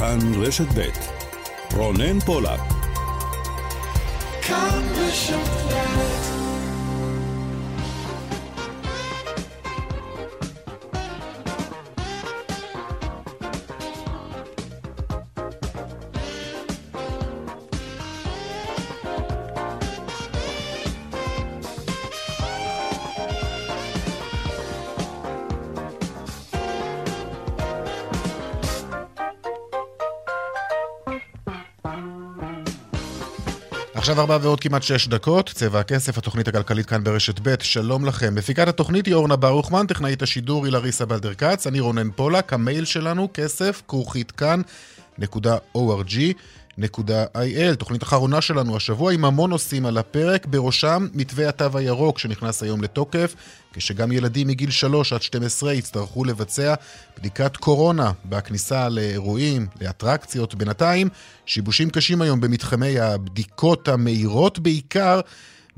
כאן רשת ב' רונן פולק. כאן רשת עכשיו ארבע ועוד כמעט שש דקות, צבע הכסף, התוכנית הכלכלית כאן ברשת ב', שלום לכם. מפיקת התוכנית היא אורנה ברוכמן, טכנאית השידור היא לריסה בלדרקץ, אני רונן פולק, המייל שלנו כסף, כרוכית כאן, נקודה ORG. www.התוכנית.il. תוכנית אחרונה שלנו השבוע עם המון נושאים על הפרק, בראשם מתווה התו הירוק שנכנס היום לתוקף, כשגם ילדים מגיל 3 עד 12 יצטרכו לבצע בדיקת קורונה בכניסה לאירועים, לאטרקציות. בינתיים, שיבושים קשים היום במתחמי הבדיקות המהירות בעיקר.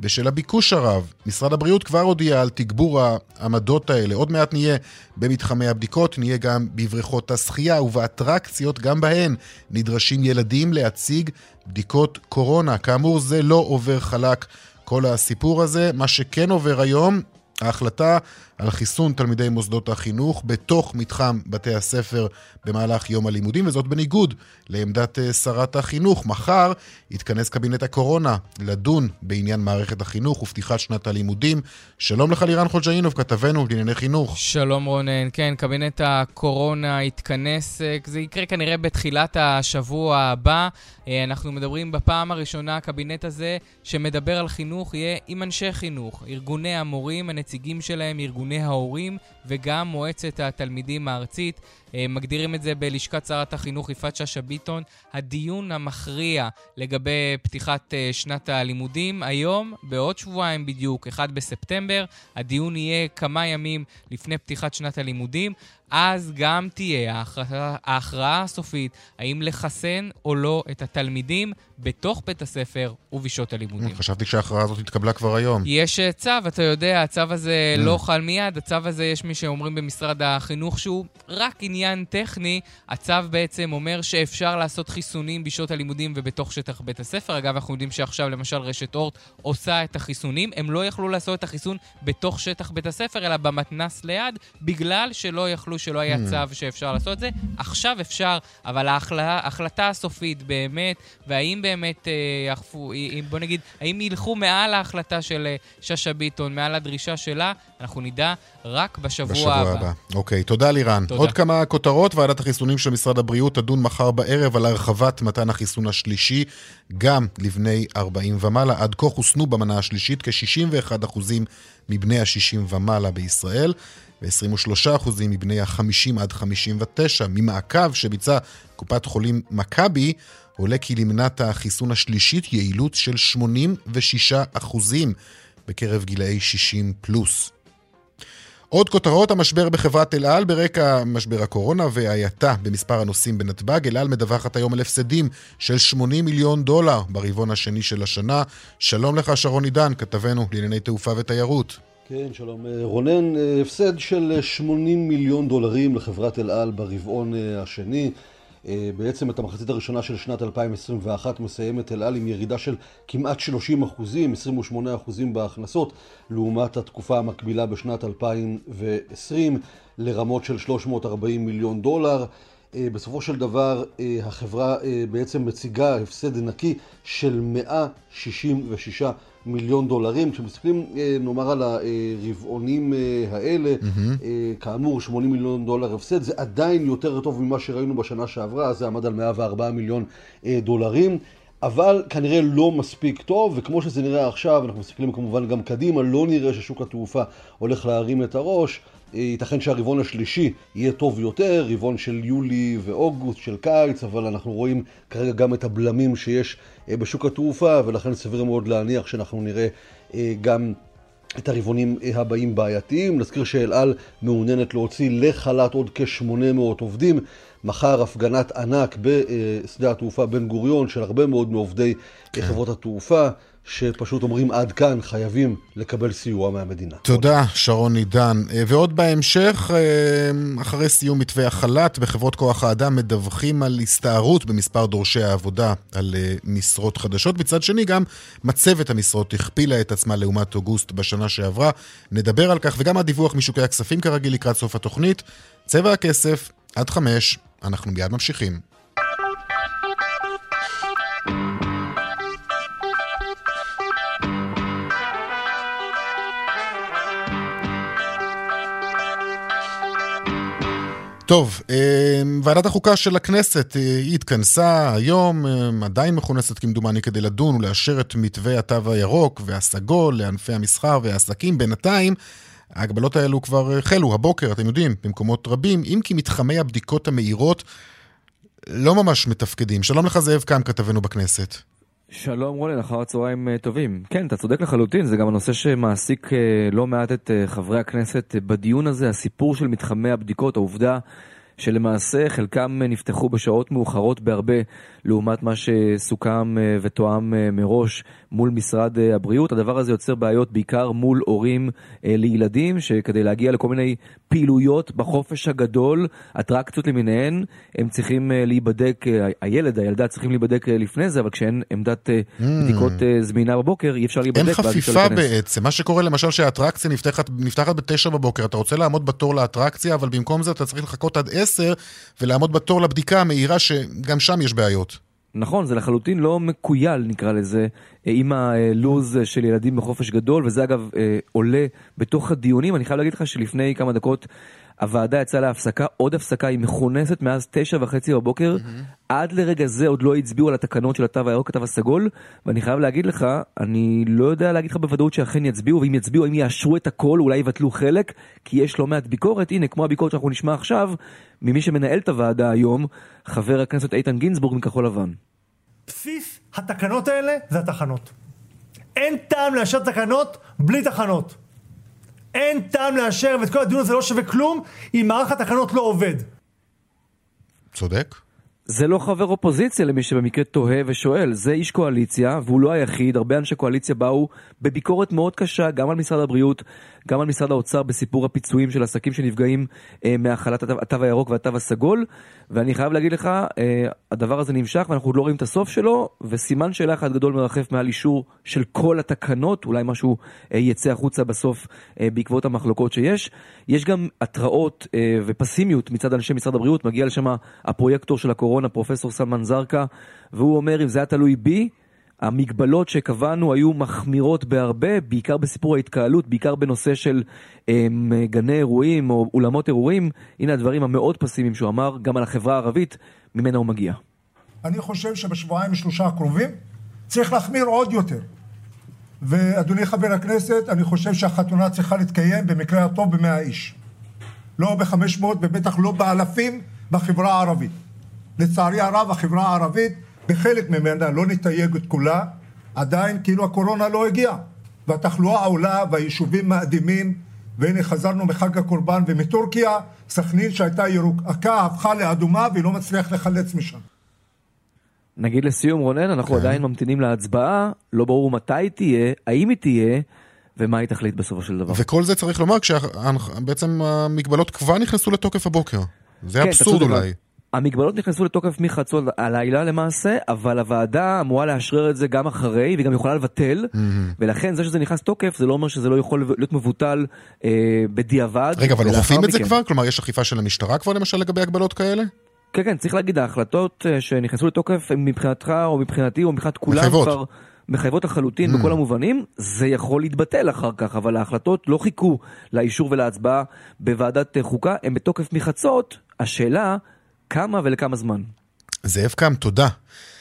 בשל הביקוש הרב. משרד הבריאות כבר הודיע על תגבור העמדות האלה. עוד מעט נהיה במתחמי הבדיקות, נהיה גם בבריכות השחייה ובאטרקציות, גם בהן נדרשים ילדים להציג בדיקות קורונה. כאמור, זה לא עובר חלק כל הסיפור הזה. מה שכן עובר היום, ההחלטה על חיסון תלמידי מוסדות החינוך בתוך מתחם בתי הספר במהלך יום הלימודים, וזאת בניגוד לעמדת אה, שרת החינוך. מחר יתכנס קבינט הקורונה לדון בעניין מערכת החינוך ופתיחת שנת הלימודים. שלום לך לירן חוג'אינוב, כתבנו לענייני חינוך. שלום רונן, כן, קבינט הקורונה יתכנס, אה, זה יקרה כנראה בתחילת השבוע הבא. אה, אנחנו מדברים בפעם הראשונה, הקבינט הזה שמדבר על חינוך יהיה עם אנשי חינוך, ארגוני המורים, הנציגים שלהם, ארגוני... ארגוני ההורים וגם מועצת התלמידים הארצית. אה, מגדירים את זה בלשכת שרת החינוך יפעת שאשא ביטון, הדיון המכריע לגבי פתיחת אה, שנת הלימודים היום, בעוד שבועיים בדיוק, 1 בספטמבר. הדיון יהיה כמה ימים לפני פתיחת שנת הלימודים. אז גם תהיה ההכרעה, ההכרעה הסופית האם לחסן או לא את התלמידים בתוך בית הספר ובשעות הלימודים. חשבתי שההכרעה הזאת התקבלה כבר היום. יש אה, צו, אתה יודע, הצו הזה לא חל מיד. הצו הזה, יש מי שאומרים במשרד החינוך שהוא רק עניין טכני. הצו בעצם אומר שאפשר לעשות חיסונים בשעות הלימודים ובתוך שטח בית הספר. אגב, אנחנו יודעים שעכשיו למשל רשת אורט עושה את החיסונים. הם לא יכלו לעשות את החיסון בתוך שטח בית הספר, אלא במתנס ליד, בגלל שלא יכלו שלא היה hmm. צו שאפשר לעשות את זה. עכשיו אפשר, אבל ההחלטה הסופית באמת, והאם באמת, אה, בוא נגיד, האם ילכו מעל ההחלטה של אה, שאשא ביטון, מעל הדרישה שלה, אנחנו נדע רק בשבוע, בשבוע הבא. הבא. אוקיי, תודה לירן. תודה. עוד כמה כותרות, ועדת החיסונים של משרד הבריאות תדון מחר בערב על הרחבת מתן החיסון השלישי, גם לבני 40 ומעלה. עד כה חוסנו במנה השלישית כ-61% מבני ה-60 ומעלה בישראל. ו-23% מבני ה-50 עד 59. ממעקב שביצע קופת חולים מכבי, עולה כי למנת החיסון השלישית יעילות של 86% בקרב גילאי 60 פלוס. עוד כותרות, המשבר בחברת אל על ברקע משבר הקורונה והאייתה במספר הנוסעים בנתב"ג. אל על מדווחת היום על הפסדים של 80 מיליון דולר ברבעון השני של השנה. שלום לך, שרון עידן, כתבנו לענייני תעופה ותיירות. כן, שלום. אה, רונן, אה, הפסד של 80 מיליון דולרים לחברת אל על ברבעון אה, השני. בעצם את המחצית הראשונה של שנת 2021 מסיימת אל על עם ירידה של כמעט 30 אחוזים, 28 אחוזים בהכנסות, לעומת התקופה המקבילה בשנת 2020 לרמות של 340 מיליון דולר. בסופו של דבר החברה בעצם מציגה הפסד נקי של 166 מיליון דולרים. כשמסתכלים אה, נאמר על הרבעונים אה, האלה, mm-hmm. כאמור 80 מיליון דולר הפסד, זה עדיין יותר טוב ממה שראינו בשנה שעברה, זה עמד על 104 מיליון דולרים. אבל כנראה לא מספיק טוב, וכמו שזה נראה עכשיו, אנחנו מסתכלים כמובן גם קדימה, לא נראה ששוק התעופה הולך להרים את הראש. ייתכן שהרבעון השלישי יהיה טוב יותר, רבעון של יולי ואוגוסט של קיץ, אבל אנחנו רואים כרגע גם את הבלמים שיש אה, בשוק התעופה, ולכן סביר מאוד להניח שאנחנו נראה אה, גם את הרבעונים אה, הבאים בעייתיים. נזכיר שאל על מעוניינת להוציא לחל"ת עוד כ-800 עובדים. מחר הפגנת ענק בשדה התעופה בן גוריון של הרבה מאוד מעובדי כן. חברות התעופה. שפשוט אומרים עד כאן, חייבים לקבל סיוע מהמדינה. תודה, שרון עידן. אה, ועוד בהמשך, אה, אחרי סיום מתווה החל"ת, בחברות כוח האדם מדווחים על הסתערות במספר דורשי העבודה על אה, משרות חדשות. מצד שני, גם מצבת המשרות הכפילה את עצמה לעומת אוגוסט בשנה שעברה. נדבר על כך, וגם הדיווח משוקי הכספים כרגיל לקראת סוף התוכנית. צבע הכסף, עד חמש, אנחנו מיד ממשיכים. טוב, אה, ועדת החוקה של הכנסת אה, היא התכנסה היום, אה, עדיין מכונסת כמדומני כדי לדון ולאשר את מתווה התו הירוק והסגול לענפי המסחר והעסקים. בינתיים, ההגבלות האלו כבר החלו הבוקר, אתם יודעים, במקומות רבים, אם כי מתחמי הבדיקות המהירות לא ממש מתפקדים. שלום לך זאב קם, כתבנו בכנסת. שלום רולן, אחר הצהריים טובים. כן, אתה צודק לחלוטין, זה גם הנושא שמעסיק לא מעט את חברי הכנסת בדיון הזה, הסיפור של מתחמי הבדיקות, העובדה שלמעשה חלקם נפתחו בשעות מאוחרות בהרבה לעומת מה שסוכם אה, ותואם אה, מראש מול משרד אה, הבריאות. הדבר הזה יוצר בעיות בעיקר מול הורים לילדים, שכדי להגיע לכל מיני פעילויות בחופש הגדול, אטרקציות למיניהן, הם צריכים להיבדק, הילד, הילדה צריכים להיבדק לפני זה, אבל כשאין עמדת mm. בדיקות זמינה בבוקר, אי אפשר להיבדק. אין חפיפה בעצם. מה שקורה למשל שהאטרקציה נפתחת, נפתחת בתשע בבוקר, אתה רוצה לעמוד בתור לאטרקציה, אבל במקום זה אתה צריך לחכות עד עשר ולעמוד בתור לבדיקה המהירה, שגם שם יש בעיות. נכון, זה לחלוטין לא מקוייל נקרא לזה, אה, עם הלו"ז של ילדים בחופש גדול, וזה אגב אה, עולה בתוך הדיונים. אני חייב להגיד לך שלפני כמה דקות הוועדה יצאה להפסקה, עוד הפסקה, היא מכונסת מאז תשע וחצי בבוקר. Mm-hmm. עד לרגע זה עוד לא הצביעו על התקנות של התו הירוק, התו הסגול, ואני חייב להגיד לך, אני לא יודע להגיד לך בוודאות שאכן יצביעו, ואם יצביעו, אם יאשרו את הכל, אולי יבטלו חלק, כי יש לא מעט ביקורת, הנה, כמו הביקורת שאנחנו נשמע עכשיו, ממי שמנהל את הוועדה היום, חבר הכנסת איתן גינזבורג מכחול לבן. בסיס התקנות האלה זה התחנות. אין טעם לאשר תקנות בלי תחנות. אין טעם לאשר, ואת כל הדיון הזה לא שווה כלום, אם מערך התקנות לא עובד. צודק. זה לא חבר אופוזיציה למי שבמקרה תוהה ושואל, זה איש קואליציה, והוא לא היחיד, הרבה אנשי קואליציה באו בביקורת מאוד קשה גם על משרד הבריאות, גם על משרד האוצר בסיפור הפיצויים של עסקים שנפגעים אה, מהחלת התו, התו הירוק והתו הסגול, ואני חייב להגיד לך, אה, הדבר הזה נמשך ואנחנו עוד לא רואים את הסוף שלו, וסימן שאלה אחד גדול מרחף מעל אישור של כל התקנות, אולי משהו אה, יצא החוצה בסוף אה, בעקבות המחלוקות שיש. יש גם התראות אה, ופסימיות מצד אנשי משרד הבריאות, מגיע לשם הפרויקטור של הקורונה, פרופסור סלמן זרקא, והוא אומר, אם זה היה תלוי בי, המגבלות שקבענו היו מחמירות בהרבה, בעיקר בסיפור ההתקהלות, בעיקר בנושא של הם, אמ, גני אירועים או אולמות אירועים. הנה הדברים המאוד פסימיים שהוא אמר, גם על החברה הערבית, ממנה הוא מגיע. אני חושב שבשבועיים ושלושה הקרובים צריך להחמיר עוד יותר. ואדוני חבר הכנסת, אני חושב שהחתונה צריכה להתקיים במקרה הטוב במאה איש. לא בחמש מאות ובטח לא באלפים בחברה הערבית. לצערי הרב, החברה הערבית בחלק ממנה, לא נתייג את כולה, עדיין כאילו הקורונה לא הגיעה. והתחלואה עולה והיישובים מאדימים, והנה חזרנו מחג הקורבן ומטורקיה, סכנין שהייתה ירוקה הפכה לאדומה והיא לא מצליח לחלץ משם. נגיד לסיום רונן, אנחנו כן. עדיין ממתינים להצבעה, לא ברור מתי היא תהיה, האם היא תהיה, ומה היא תחליט בסופו של דבר. וכל זה צריך לומר כשבעצם המגבלות כבר נכנסו לתוקף הבוקר. זה כן, אבסורד אולי. המגבלות נכנסו לתוקף מחצות הלילה למעשה, אבל הוועדה אמורה לאשרר את זה גם אחרי, והיא גם יכולה לבטל, mm-hmm. ולכן זה שזה נכנס לתוקף, זה לא אומר שזה לא יכול להיות מבוטל אה, בדיעבד. רגע, אבל אוכפים את זה כבר? כלומר, יש אכיפה של המשטרה כבר למשל לגבי הגבלות כאלה? כן, כן, צריך להגיד, ההחלטות אה, שנכנסו לתוקף, מבחינתך או מבחינתי או מבחינת כולם מחייבות. כבר מחייבות לחלוטין mm. בכל המובנים, זה יכול להתבטל אחר כך, אבל ההחלטות לא חיכו לאישור ולהצבעה בוועדת חוקה, הן בתוקף מחצות, השאלה... כמה ולכמה זמן. זאב קם, תודה.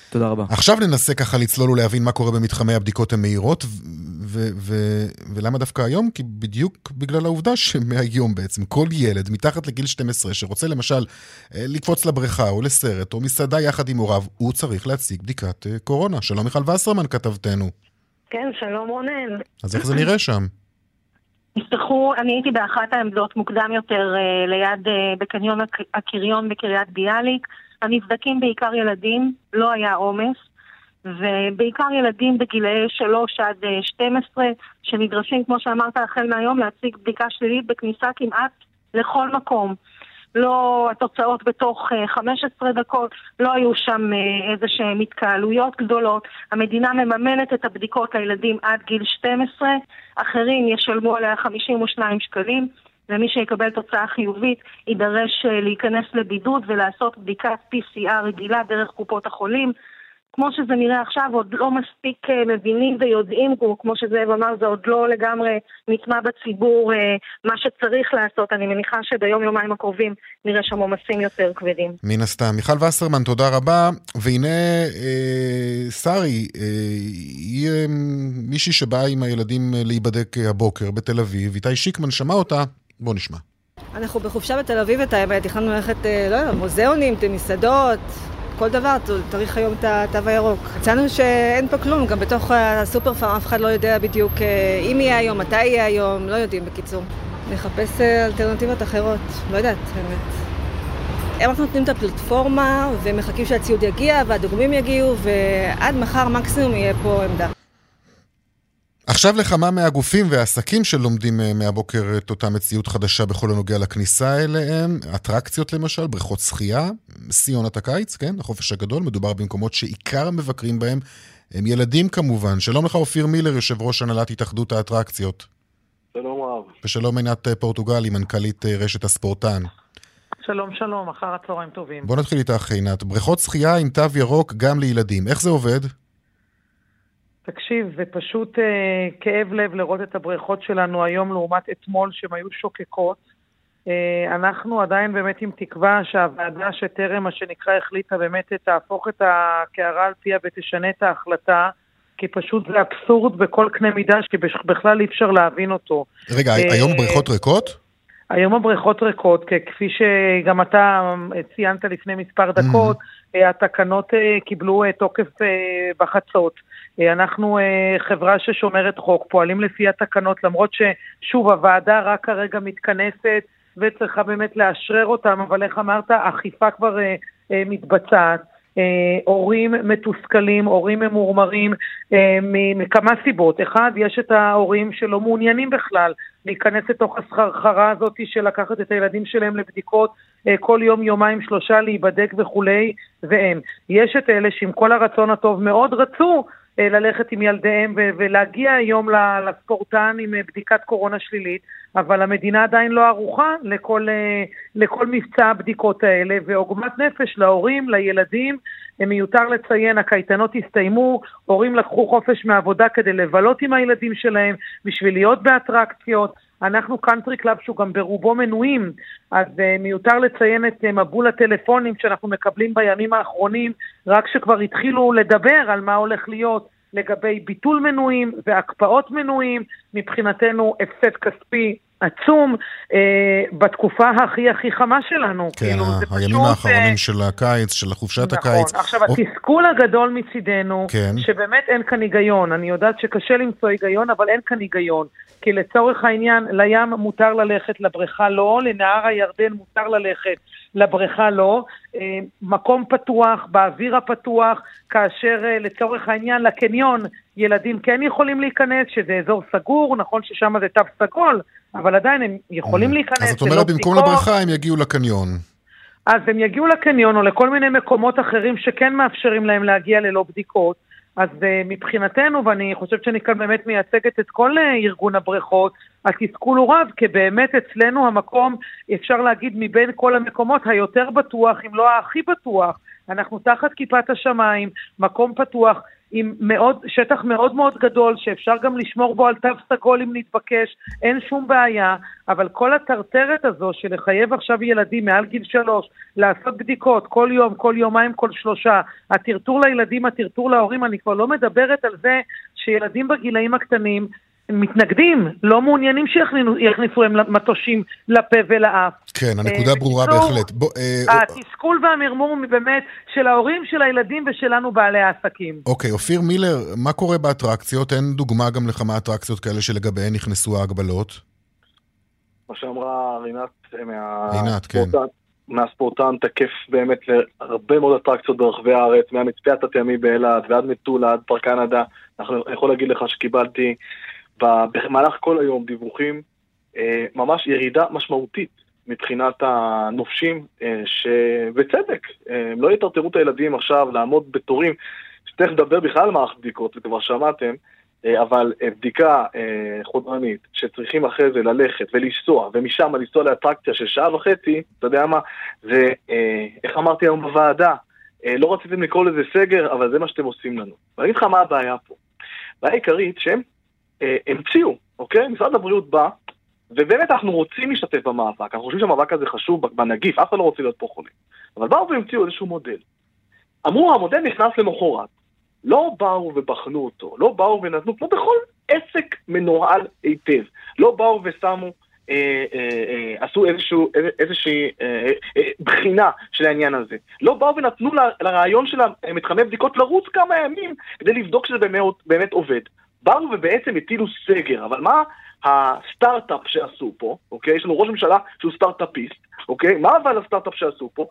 תודה רבה. עכשיו ננסה ככה לצלול ולהבין מה קורה במתחמי הבדיקות המהירות, ו- ו- ולמה דווקא היום? כי בדיוק בגלל העובדה שמהיום בעצם כל ילד מתחת לגיל 12 שרוצה למשל אה, לקפוץ לבריכה או לסרט או מסעדה יחד עם הוריו, הוא צריך להציג בדיקת אה, קורונה. שלום מיכל וסרמן כתבתנו. כן, שלום רונן. אז איך זה נראה שם? נפתחו, אני הייתי באחת העמדות מוקדם יותר אה, ליד, אה, בקניון הקריון בקריית ביאליק. הנבדקים בעיקר ילדים, לא היה עומס. ובעיקר ילדים בגילאי 3 עד אה, 12, שנדרשים, כמו שאמרת, החל מהיום להציג בדיקה שלילית בכניסה כמעט לכל מקום. לא התוצאות בתוך אה, 15 דקות, לא היו שם אה, איזה שהן התקהלויות גדולות. המדינה מממנת את הבדיקות לילדים עד גיל 12, אחרים ישלמו עליה 52 שקלים. ומי שיקבל תוצאה חיובית יידרש אה, להיכנס לבידוד ולעשות בדיקת PCR רגילה דרך קופות החולים. כמו שזה נראה עכשיו, עוד לא מספיק אה, מבינים ויודעים, כמו שזאב אמר, זה עוד לא לגמרי נטמע בציבור אה, מה שצריך לעשות. אני מניחה שביום-יומיים הקרובים נראה שם עומסים יותר כבדים. מן הסתם. מיכל וסרמן, תודה רבה. והנה אה, שרי, אה, היא אה, מישהי שבאה עם הילדים אה, להיבדק הבוקר בתל אביב. איתי שיקמן שמע אותה, בוא נשמע. אנחנו בחופשה בתל אביב את האמת, תכננו ללכת, לא יודע, מוזיאונים, מסעדות, כל דבר, צריך היום את התו הירוק. מצאנו שאין פה כלום, גם בתוך הסופר פארם אף אחד לא יודע בדיוק אה, אם יהיה היום, מתי יהיה היום, לא יודעים בקיצור. נחפש אה, אלטרנטיבות אחרות, לא יודעת, האמת. אנחנו נותנים את הפלטפורמה ומחכים שהציוד יגיע והדוגמים יגיעו ועד מחר מקסימום יהיה פה עמדה. עכשיו לכמה מהגופים והעסקים שלומדים אה, מהבוקר את אותה מציאות חדשה בכל הנוגע לכניסה אליהם, אטרקציות למשל, בריכות שחייה, שיא עונת הקיץ, כן, החופש הגדול, מדובר במקומות שעיקר המבקרים בהם הם ילדים כמובן. שלום לך אופיר מילר, יושב ראש הנהלת התאחדות האטרקציות. שלום רב. ושלום עינת אה, פורטוגלי, מנכ"לית אה, רשת הספורטן. שלום שלום, אחר הצהריים טובים. בוא נתחיל איתך עינת. בריכות שחייה עם תו ירוק גם לילדים, איך זה עובד? תקשיב, זה פשוט אה, כאב לב לראות את הבריכות שלנו היום לעומת אתמול שהן היו שוקקות. אה, אנחנו עדיין באמת עם תקווה שהוועדה שטרם, מה שנקרא, החליטה באמת תהפוך את הקערה על פיה ותשנה את ההחלטה, כי פשוט זה אבסורד בכל קנה מידה שבכלל אי אפשר להבין אותו. רגע, אה, היום בריכות ריקות? היום הבריכות ריקות, כפי שגם אתה ציינת לפני מספר דקות, mm-hmm. התקנות קיבלו תוקף בחצות. אנחנו חברה ששומרת חוק, פועלים לפי התקנות, למרות ששוב, הוועדה רק כרגע מתכנסת וצריכה באמת לאשרר אותם, אבל איך אמרת, אכיפה כבר מתבצעת. אה, הורים מתוסכלים, הורים ממורמרים אה, מכמה סיבות. אחד, יש את ההורים שלא מעוניינים בכלל להיכנס לתוך הסחרחרה הזאת של לקחת את הילדים שלהם לבדיקות אה, כל יום, יומיים, שלושה, להיבדק וכולי, ואין. יש את אלה שעם כל הרצון הטוב מאוד רצו ללכת עם ילדיהם ולהגיע היום לספורטן עם בדיקת קורונה שלילית, אבל המדינה עדיין לא ערוכה לכל, לכל מבצע הבדיקות האלה, ועוגמת נפש להורים, לילדים, מיותר לציין, הקייטנות הסתיימו, הורים לקחו חופש מעבודה כדי לבלות עם הילדים שלהם, בשביל להיות באטרקציות. אנחנו קאנטרי קלאב שהוא גם ברובו מנויים, אז uh, מיותר לציין את uh, מבול הטלפונים שאנחנו מקבלים בימים האחרונים, רק שכבר התחילו לדבר על מה הולך להיות לגבי ביטול מנויים והקפאות מנויים, מבחינתנו הפסד כספי עצום אה, בתקופה הכי הכי חמה שלנו. כן, כאילו, ה- הימים פשוט, האחרונים אה... של הקיץ, של חופשת נכון. הקיץ. עכשיו, או... התסכול הגדול מצידנו, כן. שבאמת אין כאן היגיון. אני יודעת שקשה למצוא היגיון, אבל אין כאן היגיון. כי לצורך העניין, לים מותר ללכת, לבריכה לא, לנהר הירדן מותר ללכת, לבריכה לא. אה, מקום פתוח, באוויר הפתוח, כאשר אה, לצורך העניין לקניון ילדים כן יכולים להיכנס, שזה אזור סגור, נכון ששם זה תו סגול, אבל עדיין הם יכולים להיכנס. אז את אומרת, במקום לבריכה הם יגיעו לקניון. אז הם יגיעו לקניון או לכל מיני מקומות אחרים שכן מאפשרים להם להגיע ללא בדיקות. אז uh, מבחינתנו, ואני חושבת שאני כאן באמת מייצגת את כל uh, ארגון הבריכות, התסכול הוא רב, כי באמת אצלנו המקום, אפשר להגיד, מבין כל המקומות היותר בטוח, אם לא הכי בטוח. אנחנו תחת כיפת השמיים, מקום פתוח. עם מאוד, שטח מאוד מאוד גדול, שאפשר גם לשמור בו על תו סגול אם נתבקש, אין שום בעיה, אבל כל הטרטרת הזו של לחייב עכשיו ילדים מעל גיל שלוש לעשות בדיקות כל יום, כל יומיים, כל שלושה, הטרטור לילדים, הטרטור להורים, אני כבר לא מדברת על זה שילדים בגילאים הקטנים מתנגדים, לא מעוניינים שיכניסו להם מטושים לפה ולאף. כן, הנקודה ברורה בהחלט. התסכול והמרמור באמת של ההורים, של הילדים ושלנו בעלי העסקים. אוקיי, אופיר מילר, מה קורה באטרקציות? אין דוגמה גם לכמה אטרקציות כאלה שלגביהן נכנסו ההגבלות? מה שאמרה רינת מה... רינת, כן. מהספורטן תקף באמת להרבה מאוד אטרקציות ברחבי הארץ, מהמצפה התת-ימי באילת ועד מטולה, עד פארק קנדה. אני יכול להגיד לך שקיבלתי במהלך כל היום דיווחים, אה, ממש ירידה משמעותית מבחינת הנופשים, אה, שבצדק, אה, הם לא יטרטרו את הילדים עכשיו לעמוד בתורים. תכף נדבר בכלל על מערכת בדיקות, וכבר שמעתם, אבל בדיקה חודרנית, שצריכים אחרי זה ללכת ולנסוע, ומשם לנסוע לאטרקציה של שעה וחצי, אתה יודע מה, זה, איך אמרתי היום בוועדה, לא רציתם לקרוא לזה סגר, אבל זה מה שאתם עושים לנו. ואני אגיד לך מה הבעיה פה. הבעיה העיקרית שהם המציאו, אוקיי? משרד הבריאות בא, ובאמת אנחנו רוצים להשתתף במאבק, אנחנו חושבים שהמאבק הזה חשוב בנגיף, אף אחד לא רוצה להיות פה חולה. אבל באו והמציאו איזשהו מודל. אמרו, המודל נכנס למחרת. לא באו ובחנו אותו, לא באו ונתנו, כמו בכל עסק מנוהל היטב. לא באו ושמו, אה, אה, אה, עשו איזשהו, איזושהי אה, אה, בחינה של העניין הזה. לא באו ונתנו לרעיון של המתחמי בדיקות לרוץ כמה ימים כדי לבדוק שזה באמת, באמת עובד. באו ובעצם הטילו סגר, אבל מה הסטארט-אפ שעשו פה, אוקיי? יש לנו ראש ממשלה שהוא סטארט-אפיסט, אוקיי? מה אבל הסטארט-אפ שעשו פה?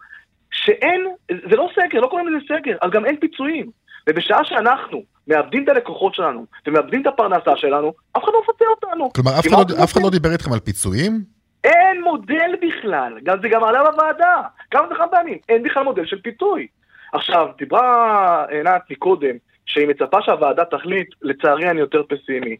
שאין, זה לא סגר, לא קוראים לזה סגר, אז גם אין פיצויים. ובשעה שאנחנו מאבדים את הלקוחות שלנו ומאבדים את הפרנסה שלנו, אף אחד לא מפצה אותנו. כלומר, אף אחד, לא, אף אחד לא דיבר איתכם על פיצויים? אין מודל בכלל, גם זה גם עלה בוועדה, כמה וכמה פעמים, אין בכלל מודל של פיתוי. עכשיו, דיברה עינת מקודם, שהיא מצפה שהוועדה תחליט, לצערי אני יותר פסימי.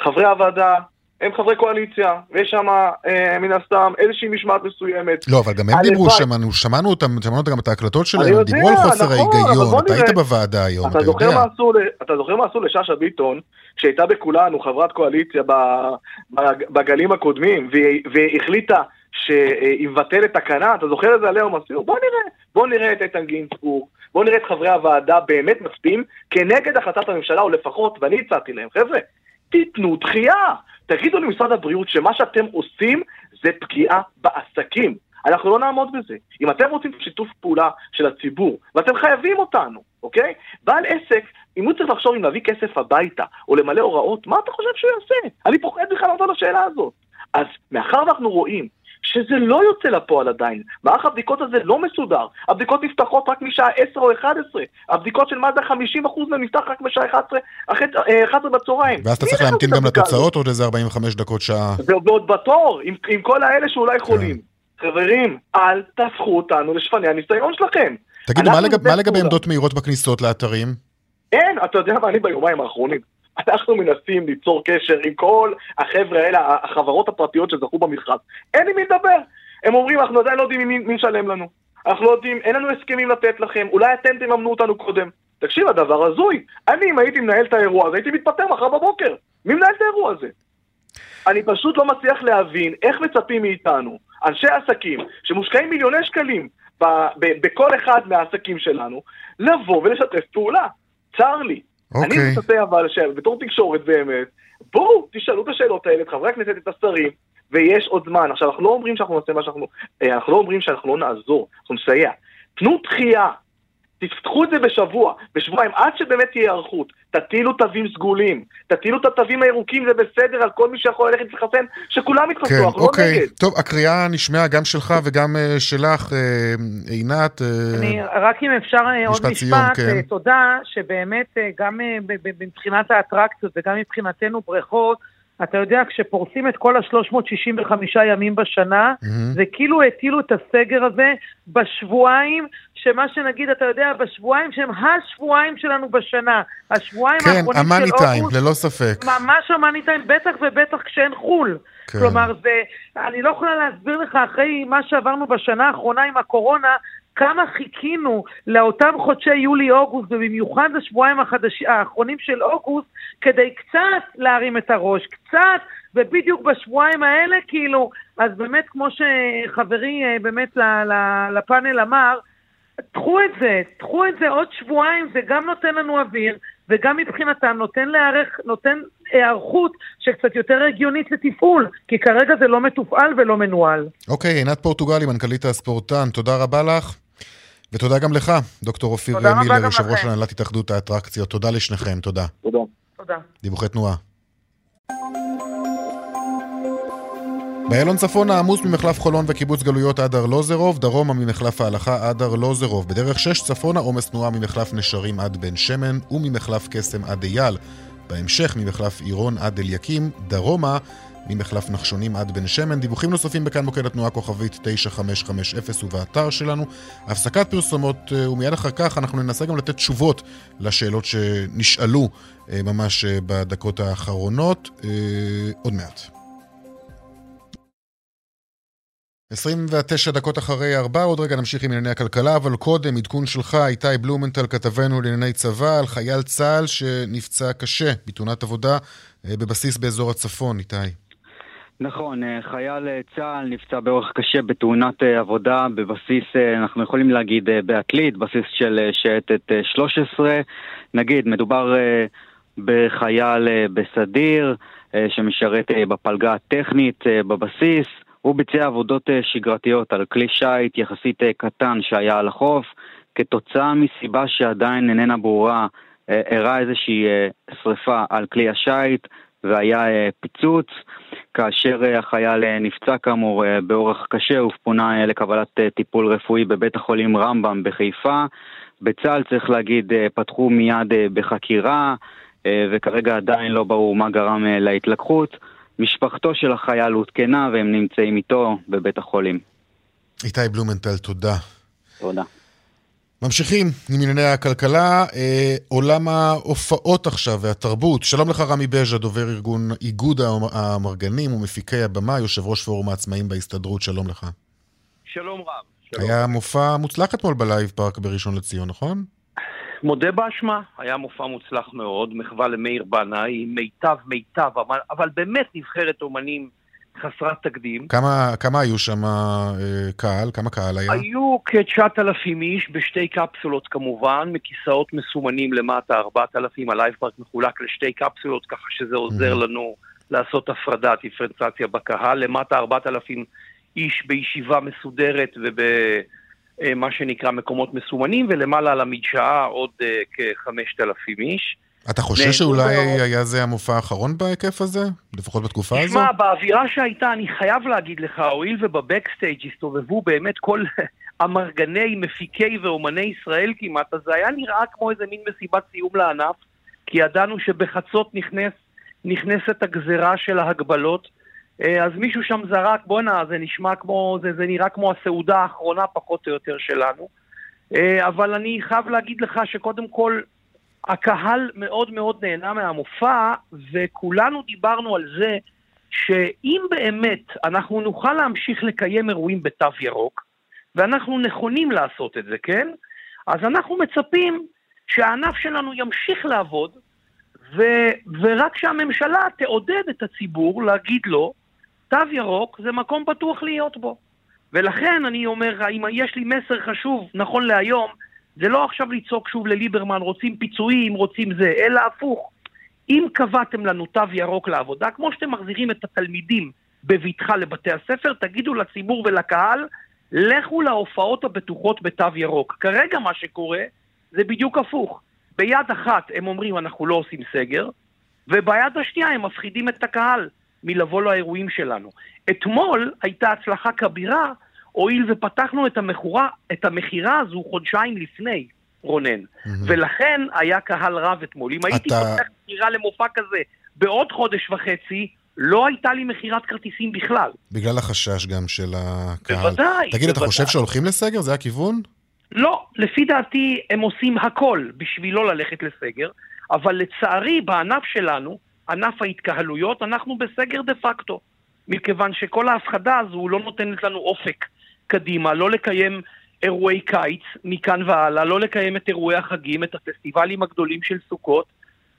חברי הוועדה הם חברי קואליציה, ויש שם אה, מן הסתם איזושהי משמעת מסוימת. לא, אבל גם הם דיברו, שמענו, שמענו אותם, שמענו אותם גם את ההקלטות שלהם, הם דיברו על חוסר נכון, ההיגיון, אתה היית בוועדה היום, אתה, אתה יודע. עשו, אתה זוכר מה עשו לשאשא ביטון, שהייתה בכולנו חברת קואליציה בגלים הקודמים, והיא החליטה שהיא מבטלת תקנה, אתה זוכר את זה עליהם עשו? בוא נראה, בוא נראה את איתן גינצבורג, בוא נראה את חברי הוועדה באמת מצביעים כנגד החלטת הממשלה, או לפחות, ואני הצעתי להם, חבר'ה, תיתנו דחייה. תגידו למשרד הבריאות שמה שאתם עושים זה פגיעה בעסקים. אנחנו לא נעמוד בזה. אם אתם רוצים שיתוף פעולה של הציבור, ואתם חייבים אותנו, אוקיי? בעל עסק, אם הוא צריך לחשוב אם להביא כסף הביתה, או למלא הוראות, מה אתה חושב שהוא יעשה? אני פוחד בכלל לענות על השאלה הזאת. אז מאחר ואנחנו רואים שזה לא יוצא לפועל עדיין. מערך הבדיקות הזה לא מסודר. הבדיקות נפתחות רק משעה 10 או 11. הבדיקות של מד"א 50% מהן נפתח רק בשעה 11, 11 בצהריים. ואז אתה צריך להמתין גם לתוצאות עוד איזה 45 דקות שעה. ועוד בתור, עם, עם כל האלה שאולי כן. חולים. חברים, אל תהפכו אותנו לשפני הניסיון שלכם. תגידו, מה, לגב, מה לגבי עמדות מהירות בכניסות לאתרים? אין, אתה יודע מה, אני ביומיים האחרונים. אנחנו מנסים ליצור קשר עם כל החבר'ה האלה, החברות הפרטיות שזכו במכרז. אין עם מי לדבר. הם אומרים, אנחנו עדיין לא יודעים מי, מי משלם לנו. אנחנו לא יודעים, אין לנו הסכמים לתת לכם, אולי אתם תממנו אותנו קודם. תקשיב, הדבר הזוי. אני, אם הייתי מנהל את האירוע הזה, הייתי מתפטר מחר בבוקר. מי מנהל את האירוע הזה? אני פשוט לא מצליח להבין איך מצפים מאיתנו, אנשי עסקים, שמושקעים מיליוני שקלים בכל אחד מהעסקים שלנו, לבוא ולשתף פעולה. צר לי, אני אוקיי. מצפה אבל, בתור תקשורת באמת, בואו תשאלו את השאלות האלה, את חברי הכנסת, את השרים, ויש עוד זמן. עכשיו, אנחנו לא אומרים שאנחנו נעשה מה שאנחנו... אה, אנחנו לא אומרים שאנחנו לא נעזור, אנחנו נסייע. תנו דחייה, תפתחו את זה בשבוע, בשבועיים, עד שבאמת תהיה היערכות. תטילו תווים סגולים, תטילו את התווים הירוקים, זה בסדר על כל מי שיכול ללכת להתחסן, שכולם יתחסנו, כן, אנחנו לא אוקיי. לא נגד. טוב, הקריאה נשמעה גם שלך וגם uh, שלך, uh, עינת. Uh, אני, רק אם אפשר עוד משפט, סיום, כן. תודה, שבאמת uh, גם uh, מבחינת האטרקציות וגם מבחינתנו בריכות, אתה יודע, כשפורסים את כל ה-365 ימים בשנה, mm-hmm. זה כאילו הטילו את הסגר הזה בשבועיים, שמה שנגיד, אתה יודע, בשבועיים שהם השבועיים שלנו בשנה. השבועיים כן, האחרונים של אוגוסט. כן, המאני טיים, ללא ספק. ממש המאני טיים, בטח ובטח כשאין חו"ל. כן. כלומר, זה, אני לא יכולה להסביר לך, אחרי מה שעברנו בשנה האחרונה עם הקורונה, כמה חיכינו לאותם חודשי יולי-אוגוסט, ובמיוחד השבועיים החדש... האחרונים של אוגוסט, כדי קצת להרים את הראש, קצת, ובדיוק בשבועיים האלה, כאילו, אז באמת, כמו שחברי אה, באמת לפאנל אמר, תחו את זה, תחו את זה עוד שבועיים, זה גם נותן לנו אוויר, וגם מבחינתם נותן להיערך, נותן היערכות שקצת יותר הגיונית לתפעול, כי כרגע זה לא מתופעל ולא מנוהל. אוקיי, okay, עינת פורטוגלי, מנכ"לית הספורטן, תודה רבה לך. ותודה גם לך, דוקטור אופיר מילר, יושב ראש הנהלת התאחדות האטרקציות. תודה לשניכם, תודה. תודה. תודה. דיווחי תנועה. באיילון צפון העמוס ממחלף חולון וקיבוץ גלויות עד ארלוזרוב, דרומה ממחלף ההלכה עד ארלוזרוב. בדרך 6 צפונה עומס תנועה ממחלף נשרים עד בן שמן וממחלף קסם עד אייל. בהמשך ממחלף עירון עד אליקים, דרומה ממחלף נחשונים עד בן שמן. דיווחים נוספים בכאן מוקד התנועה כוכבית 9550 ובאתר שלנו. הפסקת פרסומות, אה, ומיד אחר כך אנחנו ננסה גם לתת תשובות לשאלות שנשאלו אה, ממש אה, בדקות האחרונות. עוד מעט. 29 דקות אחרי 4, עוד רגע נמשיך עם ענייני הכלכלה, אבל קודם עדכון שלך, איתי בלומנטל, כתבנו לענייני צבא, על חייל צה"ל שנפצע קשה בתאונת עבודה בבסיס באזור הצפון, איתי. נכון, אה, חייל אה, צה"ל נפצע באורח קשה בתאונת אה, עבודה בבסיס, אנחנו יכולים להגיד בעתלית, בסיס של שייטת 13. נגיד, מדובר בחייל בסדיר שמשרת בפלגה הטכנית בבסיס. הוא ביצע עבודות שגרתיות על כלי שיט יחסית קטן שהיה על החוף. כתוצאה מסיבה שעדיין איננה ברורה, אירעה איזושהי שריפה על כלי השיט. והיה אה, פיצוץ, כאשר אה, החייל אה, נפצע כאמור באורח קשה ופונה לקבלת טיפול רפואי בבית החולים רמב"ם בחיפה. בצה"ל צריך להגיד פתחו מיד בחקירה וכרגע עדיין לא ברור מה גרם להתלקחות. משפחתו של החייל עודכנה והם נמצאים איתו בבית החולים. איתי בלומנטל, תודה. תודה. ממשיכים עם ענייני הכלכלה, אה, עולם ההופעות עכשיו והתרבות. שלום לך רמי בז'ה, דובר ארגון איגוד האמרגנים ומפיקי הבמה, יושב ראש פורום העצמאים בהסתדרות, שלום לך. שלום רב. שלום. היה מופע מוצלח אתמול בלייב פארק בראשון לציון, נכון? מודה באשמה, היה מופע מוצלח מאוד, מחווה למאיר בנאי, מיטב מיטב, אבל, אבל באמת נבחרת אומנים חסרת תקדים. כמה, כמה היו שם אה, קהל? כמה קהל היה? היו כ-9,000 איש בשתי קפסולות כמובן, מכיסאות מסומנים למטה 4,000, הלייב פארק מחולק לשתי קפסולות, ככה שזה עוזר mm-hmm. לנו לעשות הפרדה, דיפרנציאציה בקהל. למטה 4,000 איש בישיבה מסודרת ובמה אה, שנקרא מקומות מסומנים, ולמעלה על המדשאה עוד אה, כ-5,000 איש. אתה חושש שאולי היה זה המופע האחרון בהיקף הזה? לפחות בתקופה הזו? תשמע, באווירה שהייתה, אני חייב להגיד לך, הואיל ובבקסטייג' הסתובבו באמת כל אמרגני, מפיקי ואומני ישראל כמעט, אז זה היה נראה כמו איזה מין מסיבת סיום לענף, כי ידענו שבחצות נכנס, נכנסת הגזרה של ההגבלות. אה, אז מישהו שם זרק, בואנה, זה נשמע כמו, זה, זה נראה כמו הסעודה האחרונה פחות או יותר שלנו. אה, אבל אני חייב להגיד לך שקודם כל, הקהל מאוד מאוד נהנה מהמופע, וכולנו דיברנו על זה שאם באמת אנחנו נוכל להמשיך לקיים אירועים בתו ירוק, ואנחנו נכונים לעשות את זה, כן? אז אנחנו מצפים שהענף שלנו ימשיך לעבוד, ו, ורק שהממשלה תעודד את הציבור להגיד לו, תו ירוק זה מקום פתוח להיות בו. ולכן אני אומר, אם יש לי מסר חשוב נכון להיום, זה לא עכשיו לצעוק שוב לליברמן, רוצים פיצויים, רוצים זה, אלא הפוך. אם קבעתם לנו תו ירוק לעבודה, כמו שאתם מחזירים את התלמידים בבטחה לבתי הספר, תגידו לציבור ולקהל, לכו להופעות הבטוחות בתו ירוק. כרגע מה שקורה זה בדיוק הפוך. ביד אחת הם אומרים אנחנו לא עושים סגר, וביד השנייה הם מפחידים את הקהל מלבוא לאירועים שלנו. אתמול הייתה הצלחה כבירה הואיל ופתחנו את המכורה, את המכירה הזו חודשיים לפני, רונן. Mm-hmm. ולכן היה קהל רב אתמול. אם אתה... הייתי פותח מכירה למופע כזה בעוד חודש וחצי, לא הייתה לי מכירת כרטיסים בכלל. בגלל החשש גם של הקהל. בוודאי. תגיד, בוודאי. אתה חושב שהולכים לסגר? זה הכיוון? לא, לפי דעתי הם עושים הכל בשביל לא ללכת לסגר, אבל לצערי בענף שלנו, ענף ההתקהלויות, אנחנו בסגר דה פקטו. מכיוון שכל ההפחדה הזו לא נותנת לנו אופק קדימה, לא לקיים אירועי קיץ מכאן והלאה, לא לקיים את אירועי החגים, את הפסטיבלים הגדולים של סוכות,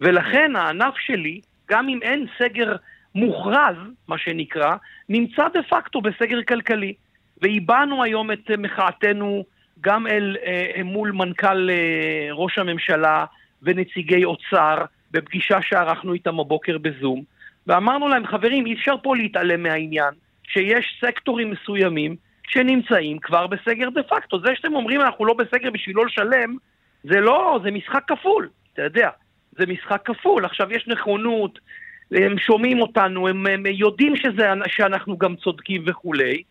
ולכן הענף שלי, גם אם אין סגר מוכרז, מה שנקרא, נמצא דה פקטו בסגר כלכלי. והבענו היום את מחאתנו גם אל אה, מול מנכ"ל אה, ראש הממשלה ונציגי אוצר, בפגישה שערכנו איתם הבוקר בזום, ואמרנו להם, חברים, אי אפשר פה להתעלם מהעניין, שיש סקטורים מסוימים שנמצאים כבר בסגר דה פקטו. זה שאתם אומרים אנחנו לא בסגר בשביל לא לשלם, זה לא, זה משחק כפול, אתה יודע. זה משחק כפול. עכשיו יש נכונות הם שומעים אותנו, הם, הם יודעים שזה, שאנחנו גם צודקים וכולי,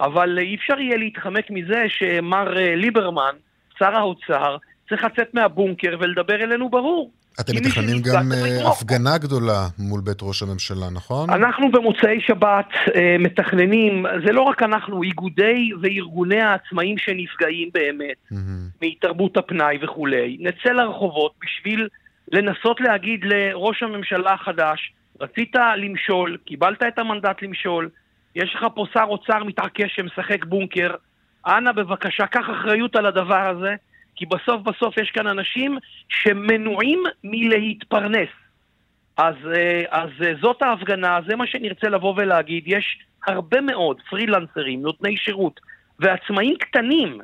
אבל אי אפשר יהיה להתחמק מזה שמר אה, ליברמן, שר האוצר, צריך לצאת מהבונקר ולדבר אלינו ברור. אתם מתכננים גם לתמוך. הפגנה גדולה מול בית ראש הממשלה, נכון? אנחנו במוצאי שבת אה, מתכננים, זה לא רק אנחנו, איגודי וארגוני העצמאים שנפגעים באמת מהמם. מתרבות הפנאי וכולי, נצא לרחובות בשביל לנסות להגיד לראש הממשלה החדש, רצית למשול, קיבלת את המנדט למשול, יש לך פה שר אוצר מתעקש שמשחק בונקר, אנא בבקשה, קח אחריות על הדבר הזה, כי בסוף בסוף יש כאן אנשים שמנועים מלהתפרנס. אז, אה, אז אה, זאת ההפגנה, זה מה שנרצה לבוא ולהגיד. יש הרבה מאוד פרילנסרים, נותני שירות ועצמאים קטנים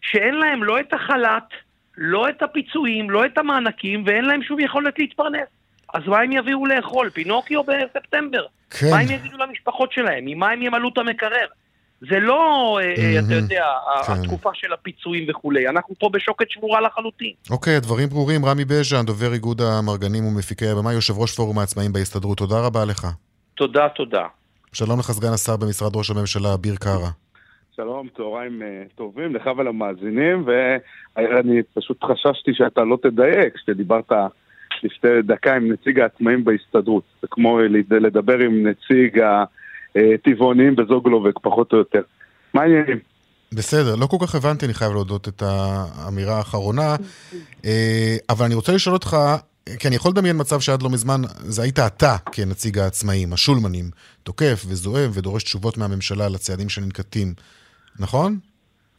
שאין להם לא את החל"ת, לא את הפיצויים, לא את המענקים, ואין להם שום יכולת להתפרנס. אז מה הם יביאו לאכול? פינוקיו בספטמבר. כן. מה הם יגידו למשפחות שלהם? ממה הם ימלאו את המקרר? זה לא, אה, אה, אתה. יודע, ה- כן. התקופה של הפיצויים וכולי. אנחנו פה בשוקת שבורה לחלוטין. אוקיי, הדברים ברורים. רמי בז'ן, דובר איגוד המרגנים ומפיקי הבמה, יושב ראש פורום העצמאים בהסתדרות. תודה רבה לך. תודה, תודה. שלום לך, סגן השר במשרד ראש הממשלה, אביר קארה. שלום, צהריים אה, טובים לך ולמאזינים, ואני פשוט חששתי שאתה לא תדייק, כשדיברת לפני דקה עם נציג העצמאים בהסתדרות. זה כמו לד- לדבר עם נציג הטבעונים בזוגלובק, פחות או יותר. מה העניינים? בסדר, לא כל כך הבנתי, אני חייב להודות את האמירה האחרונה, אה, אבל אני רוצה לשאול אותך, כי אני יכול לדמיין מצב שעד לא מזמן, זה היית אתה כנציג העצמאים, השולמנים, תוקף וזועם ודורש תשובות מהממשלה על הצעדים שננקטים, נכון?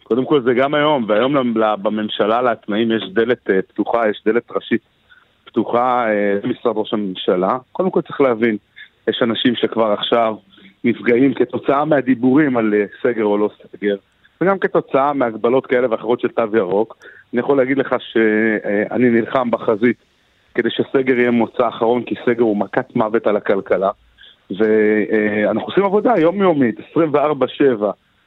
קודם כל זה גם היום, והיום בממשלה לעצמאים יש דלת אה, פתוחה, יש דלת ראשית פתוחה אה, למשרד ראש הממשלה. קודם כל צריך להבין, יש אנשים שכבר עכשיו נפגעים כתוצאה מהדיבורים על אה, סגר או לא סגר, וגם כתוצאה מהגבלות כאלה ואחרות של תו ירוק. אני יכול להגיד לך שאני נלחם בחזית כדי שסגר יהיה מוצא אחרון, כי סגר הוא מכת מוות על הכלכלה. ואנחנו עושים עבודה יומיומית, 24-7.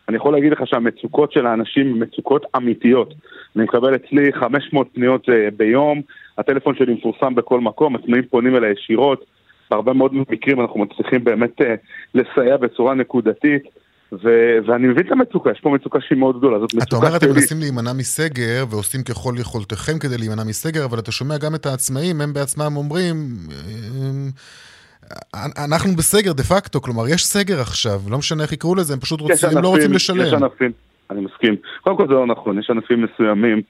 אני יכול להגיד לך שהמצוקות של האנשים הן מצוקות אמיתיות. אני מקבל אצלי 500 פניות אה, ביום, הטלפון שלי מפורסם בכל מקום, עצמאים פונים אליי ישירות. בהרבה מאוד מקרים אנחנו מצליחים באמת אה, לסייע בצורה נקודתית, ו- ואני מבין את המצוקה, יש פה מצוקה שהיא מאוד גדולה, זאת אתה מצוקה אומר, אתם שלי. מנסים להימנע מסגר ועושים ככל יכולתכם כדי להימנע מסגר, אבל אתה שומע גם את העצמאים, הם בעצמם אומרים, אה, אנחנו בסגר דה פקטו, כלומר, יש סגר עכשיו, לא משנה איך יקראו לזה, הם פשוט יש רוצים, הם לא רוצים יש לשלם. ענפים, אני מסכים. קודם כל זה לא נכון, יש ענפים מסוימים,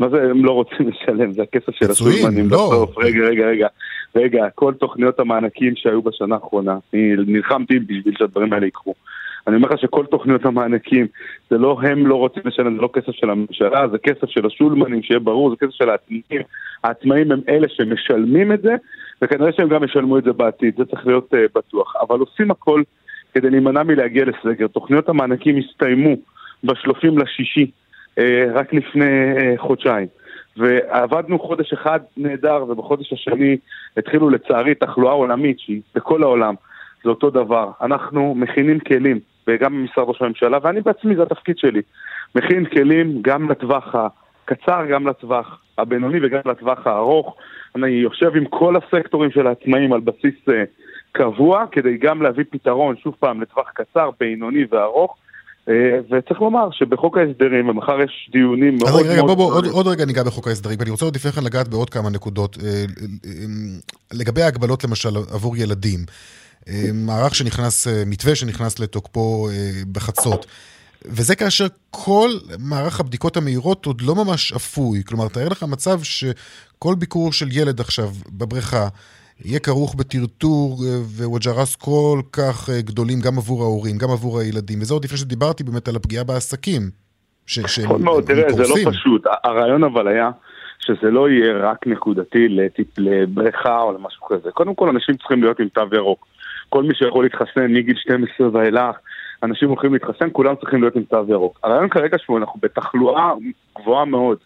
מה זה הם לא רוצים לשלם? זה הכסף של השולמנים לא. בסוף. רגע, רגע, רגע. רגע, כל תוכניות המענקים שהיו בשנה האחרונה, אני נלחמתי בשביל שהדברים האלה יקרו. אני אומר לך שכל תוכניות המענקים, זה לא הם לא רוצים לשלם, זה לא כסף של הממשלה, זה כסף של השולמנים, שיהיה ברור, זה כסף של העצמאים. העצמאים הם אלה שמשלמים את זה, וכנראה שהם גם ישלמו את זה בעתיד, זה צריך להיות uh, בטוח. אבל עושים הכל כדי להימנע מלהגיע לסגר. תוכניות המענקים הסתיימו ב-30 לשישי, רק לפני אה, חודשיים. ועבדנו חודש אחד נהדר, ובחודש השני התחילו לצערי תחלואה עולמית שהיא בכל העולם, זה אותו דבר. אנחנו מכינים כלים, וגם במשרד ראש הממשלה, ואני בעצמי, זה התפקיד שלי. מכין כלים גם לטווח הקצר, גם לטווח הבינוני וגם לטווח הארוך. אני יושב עם כל הסקטורים של העצמאים על בסיס אה, קבוע, כדי גם להביא פתרון, שוב פעם, לטווח קצר, בינוני וארוך. אה, וצריך לומר שבחוק ההסדרים, ומחר יש דיונים מאוד מאוד... רגע, בוא, בוא, עוד. עוד רגע ניגע בחוק ההסדרים, ואני רוצה עוד לפני כן לגעת בעוד כמה נקודות. אה, אה, לגבי ההגבלות למשל עבור ילדים, מערך שנכנס, מתווה שנכנס לתוקפו בחצות. וזה כאשר כל מערך הבדיקות המהירות עוד לא ממש אפוי. כלומר, תאר לך מצב שכל ביקור של ילד עכשיו בבריכה יהיה כרוך בטרטור אה, וווג'רס כל כך אה, גדולים גם עבור ההורים, גם עבור הילדים. וזה עוד לפני שדיברתי באמת על הפגיעה בעסקים. ש- שהם נכון מאוד, תראה, זה. לא פשוט. הרעיון אבל היה שזה לא יהיה רק נקודתי לטיפ, לבריכה או למשהו כזה. קודם כל, אנשים צריכים להיות עם תו ירוק. כל מי שיכול להתחסן מגיל 12 ואילך, אנשים הולכים להתחסן, כולם צריכים להיות עם תו ירוק. הרעיון כרגע שאנחנו בתחלואה גבוהה מאוד,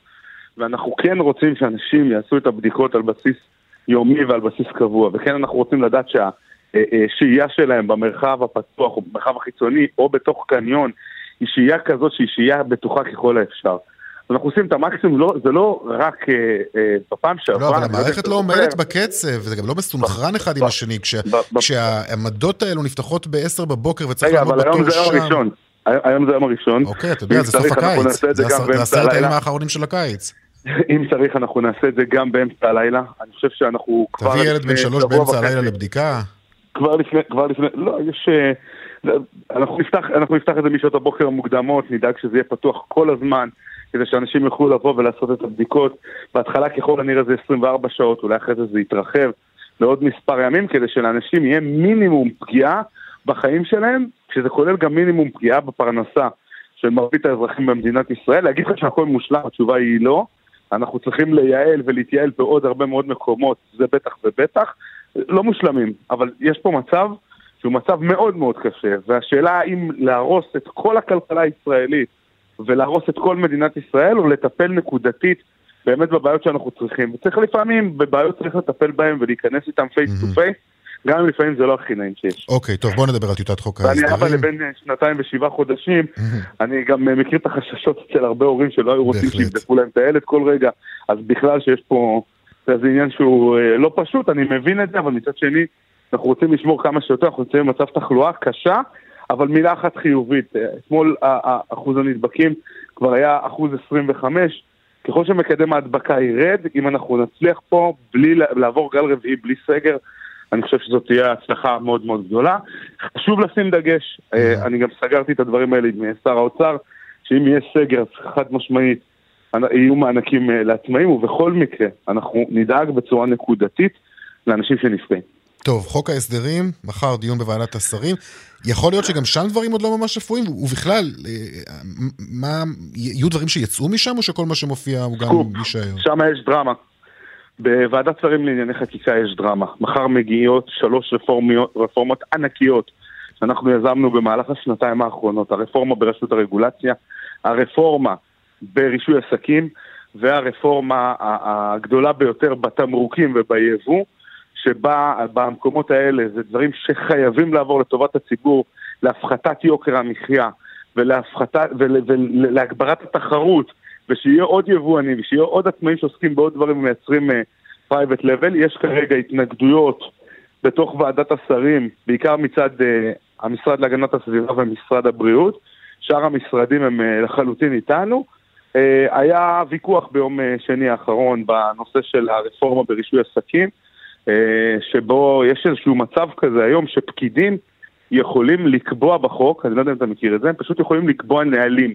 ואנחנו כן רוצים שאנשים יעשו את הבדיקות על בסיס יומי ועל בסיס קבוע, וכן אנחנו רוצים לדעת שהשהייה שלהם במרחב הפתוח או במרחב החיצוני או בתוך קניון היא שהייה כזאת שהיא שהייה בטוחה ככל האפשר. אנחנו עושים את המקסימום, לא, זה לא רק אה, אה, בפעם שעברה. לא, אבל המערכת לא עומדת בקצב, וזה גם לא מסונכרן אחד עם השני. כש- כשהעמדות האלו נפתחות ב-10 בבוקר וצריך רגע, לעמוד אבל היום בתור זה היום שם. הראשון. היום זה היום הראשון. אוקיי, אתה יודע, זה סוף הקיץ. זה זה זה עשרת הימים. האחרונים של הקיץ. אם צריך, אנחנו נעשה את זה גם באמצע הלילה. אני חושב שאנחנו כבר... תביא ילד בן שלוש באמצע הלילה לבדיקה. כבר לפני, כבר לפני, לא, יש... אה, אנחנו נפתח, אנחנו נפתח את זה משעות הבוקר המוקדמות, נדאג שזה יהיה פתוח כל הזמן, כדי שאנשים יוכלו לבוא ולעשות את הבדיקות. בהתחלה ככל הנראה זה 24 שעות, אולי אחרי זה זה יתרחב לעוד מספר ימים, כדי שלאנשים יהיה מינימום פגיעה בחיים שלהם, שזה כולל גם מינימום פגיעה בפרנסה של מרבית האזרחים במדינת ישראל. להגיד לך שהכל מושלם, התשובה היא לא. אנחנו צריכים לייעל ולהתייעל בעוד הרבה מאוד מקומות, זה בטח ובטח. לא מושלמים, אבל יש פה מצב שהוא מצב מאוד מאוד קשה, והשאלה האם להרוס את כל הכלכלה הישראלית ולהרוס את כל מדינת ישראל, או לטפל נקודתית באמת בבעיות שאנחנו צריכים. וצריך לפעמים, בבעיות צריך לטפל בהן ולהיכנס איתן face to face, גם אם לפעמים זה לא הכי נעים שיש. אוקיי, טוב, בוא נדבר על טיוטת חוק ואני אבא ההסדרים. לבן שנתיים ושבעה חודשים, אני גם אה, מכיר את החששות אצל הרבה הורים שלא היו רוצים. שיבדקו להם את הילד כל רגע, אז בכלל שיש פה איזה עניין שהוא אה, לא פשוט, אני מבין את זה, אבל מצד שני, אנחנו רוצים לשמור כמה שיותר, אנחנו נמצאים במצב תחלואה קשה, אבל מילה אחת חיובית, אה, אתמול אחוז הנדבקים כבר היה אחוז 25, ככל שמקדם ההדבקה ירד, אם אנחנו נצליח פה בלי לעבור גל רביעי, בלי סגר, אני חושב שזאת תהיה הצלחה מאוד מאוד גדולה. חשוב לשים דגש, אה, אני גם סגרתי את הדברים האלה עם אה, שר האוצר, שאם יהיה סגר, אז חד משמעית יהיו מענקים אה, לעצמאים, ובכל מקרה אנחנו נדאג בצורה נקודתית לאנשים שנפגעים. טוב, חוק ההסדרים, מחר דיון בוועדת השרים. יכול להיות שגם שם דברים עוד לא ממש אפויים, ובכלל, אה, מה, יהיו דברים שיצאו משם, או שכל מה שמופיע הוא גם. יישאר? שם יש דרמה. בוועדת שרים לענייני חקיקה יש דרמה. מחר מגיעות שלוש רפורמיות, רפורמות ענקיות שאנחנו יזמנו במהלך השנתיים האחרונות. הרפורמה ברשות הרגולציה, הרפורמה ברישוי עסקים והרפורמה הגדולה ביותר בתמרוקים וביבוא, שבה במקומות האלה זה דברים שחייבים לעבור לטובת הציבור, להפחתת יוקר המחיה ולהפחתת, ול, ולהגברת התחרות, ושיהיה עוד יבואנים, ושיהיה עוד עצמאים שעוסקים בעוד דברים ומייצרים private uh, label. יש כרגע התנגדויות בתוך ועדת השרים, בעיקר מצד uh, המשרד להגנת הסביבה ומשרד הבריאות. שאר המשרדים הם uh, לחלוטין איתנו. Uh, היה ויכוח ביום uh, שני האחרון בנושא של הרפורמה ברישוי עסקים, uh, שבו יש איזשהו מצב כזה היום שפקידים יכולים לקבוע בחוק, אני לא יודע אם אתה מכיר את זה, הם פשוט יכולים לקבוע נהלים.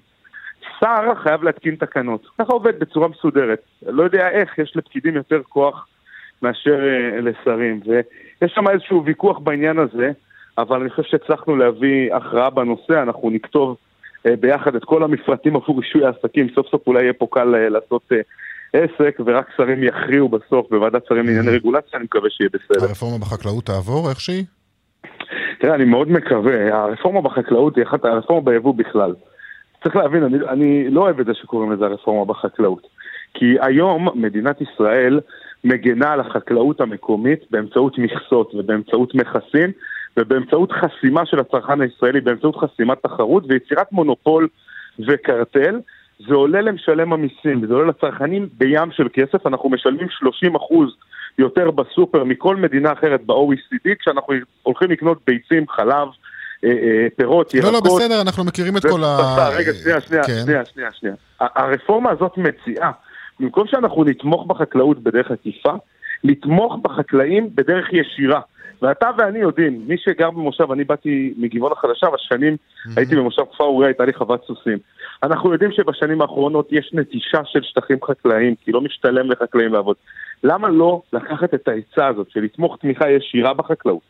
שר חייב להתקין תקנות. ככה עובד בצורה מסודרת. לא יודע איך, יש לפקידים יותר כוח מאשר uh, לשרים. ויש שם איזשהו ויכוח בעניין הזה, אבל אני חושב שהצלחנו להביא הכרעה בנושא, אנחנו נכתוב uh, ביחד את כל המפרטים עבור רישוי העסקים, סוף סוף אולי יהיה פה קל uh, לעשות uh, עסק, ורק שרים יכריעו בסוף בוועדת שרים לענייני רגולציה, אני מקווה שיהיה בסדר. הרפורמה בחקלאות תעבור איך שהיא? תראה, אני מאוד מקווה, הרפורמה בחקלאות היא אחת, הרפורמה ביבוא בכלל. צריך להבין, אני, אני לא אוהב את זה שקוראים לזה הרפורמה בחקלאות. כי היום מדינת ישראל מגנה על החקלאות המקומית באמצעות מכסות ובאמצעות מכסים ובאמצעות חסימה של הצרכן הישראלי, באמצעות חסימת תחרות ויצירת מונופול וקרטל. זה עולה למשלם המיסים, זה עולה לצרכנים בים של כסף, אנחנו משלמים 30 אחוז יותר בסופר מכל מדינה אחרת ב-OECD, כשאנחנו הולכים לקנות ביצים, חלב, פירות, ירקות. לא, לא, בסדר, אנחנו מכירים את כל ה... בשר, רגע, שנייה, שנייה, כן. שנייה, שנייה, הרפורמה הזאת מציעה, במקום שאנחנו נתמוך בחקלאות בדרך עקיפה, לתמוך בחקלאים בדרך ישירה. ואתה ואני יודעים, מי שגר במושב, אני באתי מגבעון החדשה, בשנים הייתי במושב כפר אוריה, הייתה לי חוות סוסים. אנחנו יודעים שבשנים האחרונות יש נטישה של שטחים חקלאיים, כי לא משתלם לחקלאים לעבוד. למה לא לקחת את העצה הזאת של לתמוך תמיכה ישירה בחקלאות,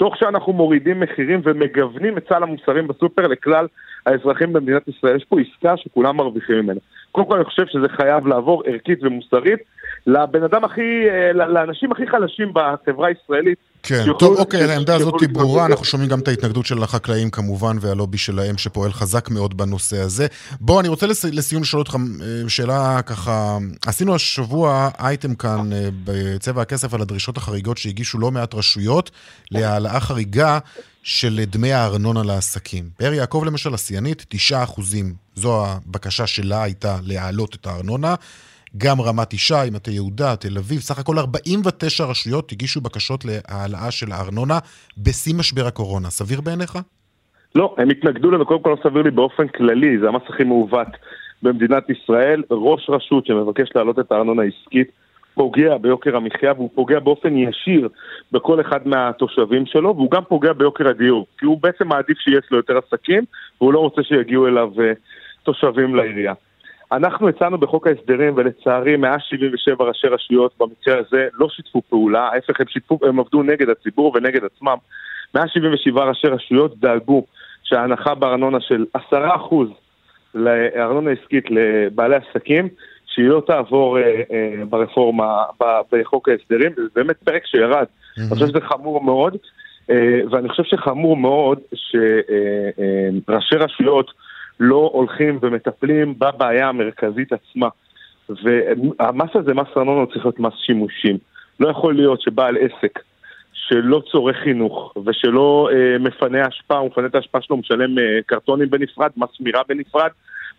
תוך שאנחנו מורידים מחירים ומגוונים את סל המוצרים בסופר לכלל האזרחים במדינת ישראל? יש פה עסקה שכולם מרוויחים ממנה. קודם כל אני חושב שזה חייב לעבור ערכית ומוסרית לבן אדם הכי, אה, לאנשים הכי חלשים בחברה הישראלית, כן, טוב, אוקיי, העמדה הזאת היא ברורה. אנחנו שומעים גם את ההתנגדות של החקלאים כמובן, והלובי שלהם שפועל חזק מאוד בנושא הזה. בוא, אני רוצה לס... לסיום לשאול אותך אה, שאלה ככה, עשינו השבוע אייטם כאן אה, בצבע הכסף על הדרישות החריגות שהגישו לא מעט רשויות להעלאה חריגה של דמי הארנונה לעסקים. באר יעקב למשל, השיאנית, 9 אחוזים. זו הבקשה שלה הייתה להעלות את הארנונה. גם רמת ישי, מטה יהודה, תל אביב, סך הכל 49 רשויות הגישו בקשות להעלאה של הארנונה בשיא משבר הקורונה. סביר בעיניך? לא, הם התנגדו לזה, קודם כל לא סביר לי באופן כללי, זה המס הכי מעוות במדינת ישראל. ראש רשות שמבקש להעלות את הארנונה העסקית פוגע ביוקר המחיה והוא פוגע באופן ישיר בכל אחד מהתושבים שלו והוא גם פוגע ביוקר הדיור כי הוא בעצם מעדיף שיש לו יותר עסקים והוא לא רוצה שיגיעו אליו אה, תושבים לעירייה. אנחנו הצענו בחוק ההסדרים ולצערי 177 ראשי רשויות במקרה הזה לא שיתפו פעולה, ההפך הם שיתפו, הם עבדו נגד הציבור ונגד עצמם. 177 ראשי רשויות דאגו שההנחה בארנונה של 10% לארנונה עסקית לבעלי עסקים, שהיא לא תעבור אה, אה, ברפורמה, ב- בחוק ההסדרים, זה באמת פרק שירד. אני חושב שזה חמור מאוד, אה, ואני חושב שחמור מאוד שראשי רשויות לא הולכים ומטפלים בבעיה המרכזית עצמה. והמס הזה, מס ארנונה, צריך להיות מס שימושים. לא יכול להיות שבעל עסק שלא צורך חינוך ושלא אה, מפנה אשפה, הוא מפנה את האשפה שלו, משלם אה, קרטונים בנפרד, מס שמירה בנפרד,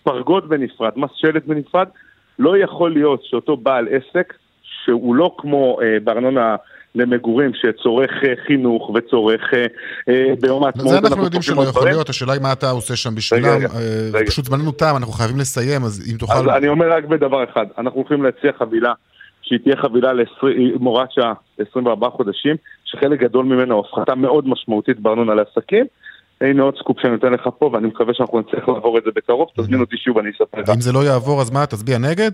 פרגוד בנפרד, מס שלט בנפרד. לא יכול להיות שאותו בעל עסק, שהוא לא כמו אה, בארנונה למגורים, שצורך אה, חינוך וצורך אה, אה, ביום העצמאות. זה אנחנו יודעים שלא יכול. להיות, השאלה היא מה אתה עושה שם בשבילם. אה. פשוט זמננו תם, אנחנו חייבים לסיים, אז אם אז תוכל... אני אומר רק בדבר אחד, אנחנו הולכים להציע חבילה שהיא תהיה חבילה עם הוראת שעה ל-24 חודשים, שחלק גדול ממנה הוא הפחתה מאוד משמעותית בארנונה לעסקים. הנה עוד סקופ שאני נותן לך פה, ואני מקווה שאנחנו נצליח לעבור את זה בקרוב, תזמין אותי שוב, אני אספר לך. ואם זה לא יעבור, אז מה, תצביע נגד?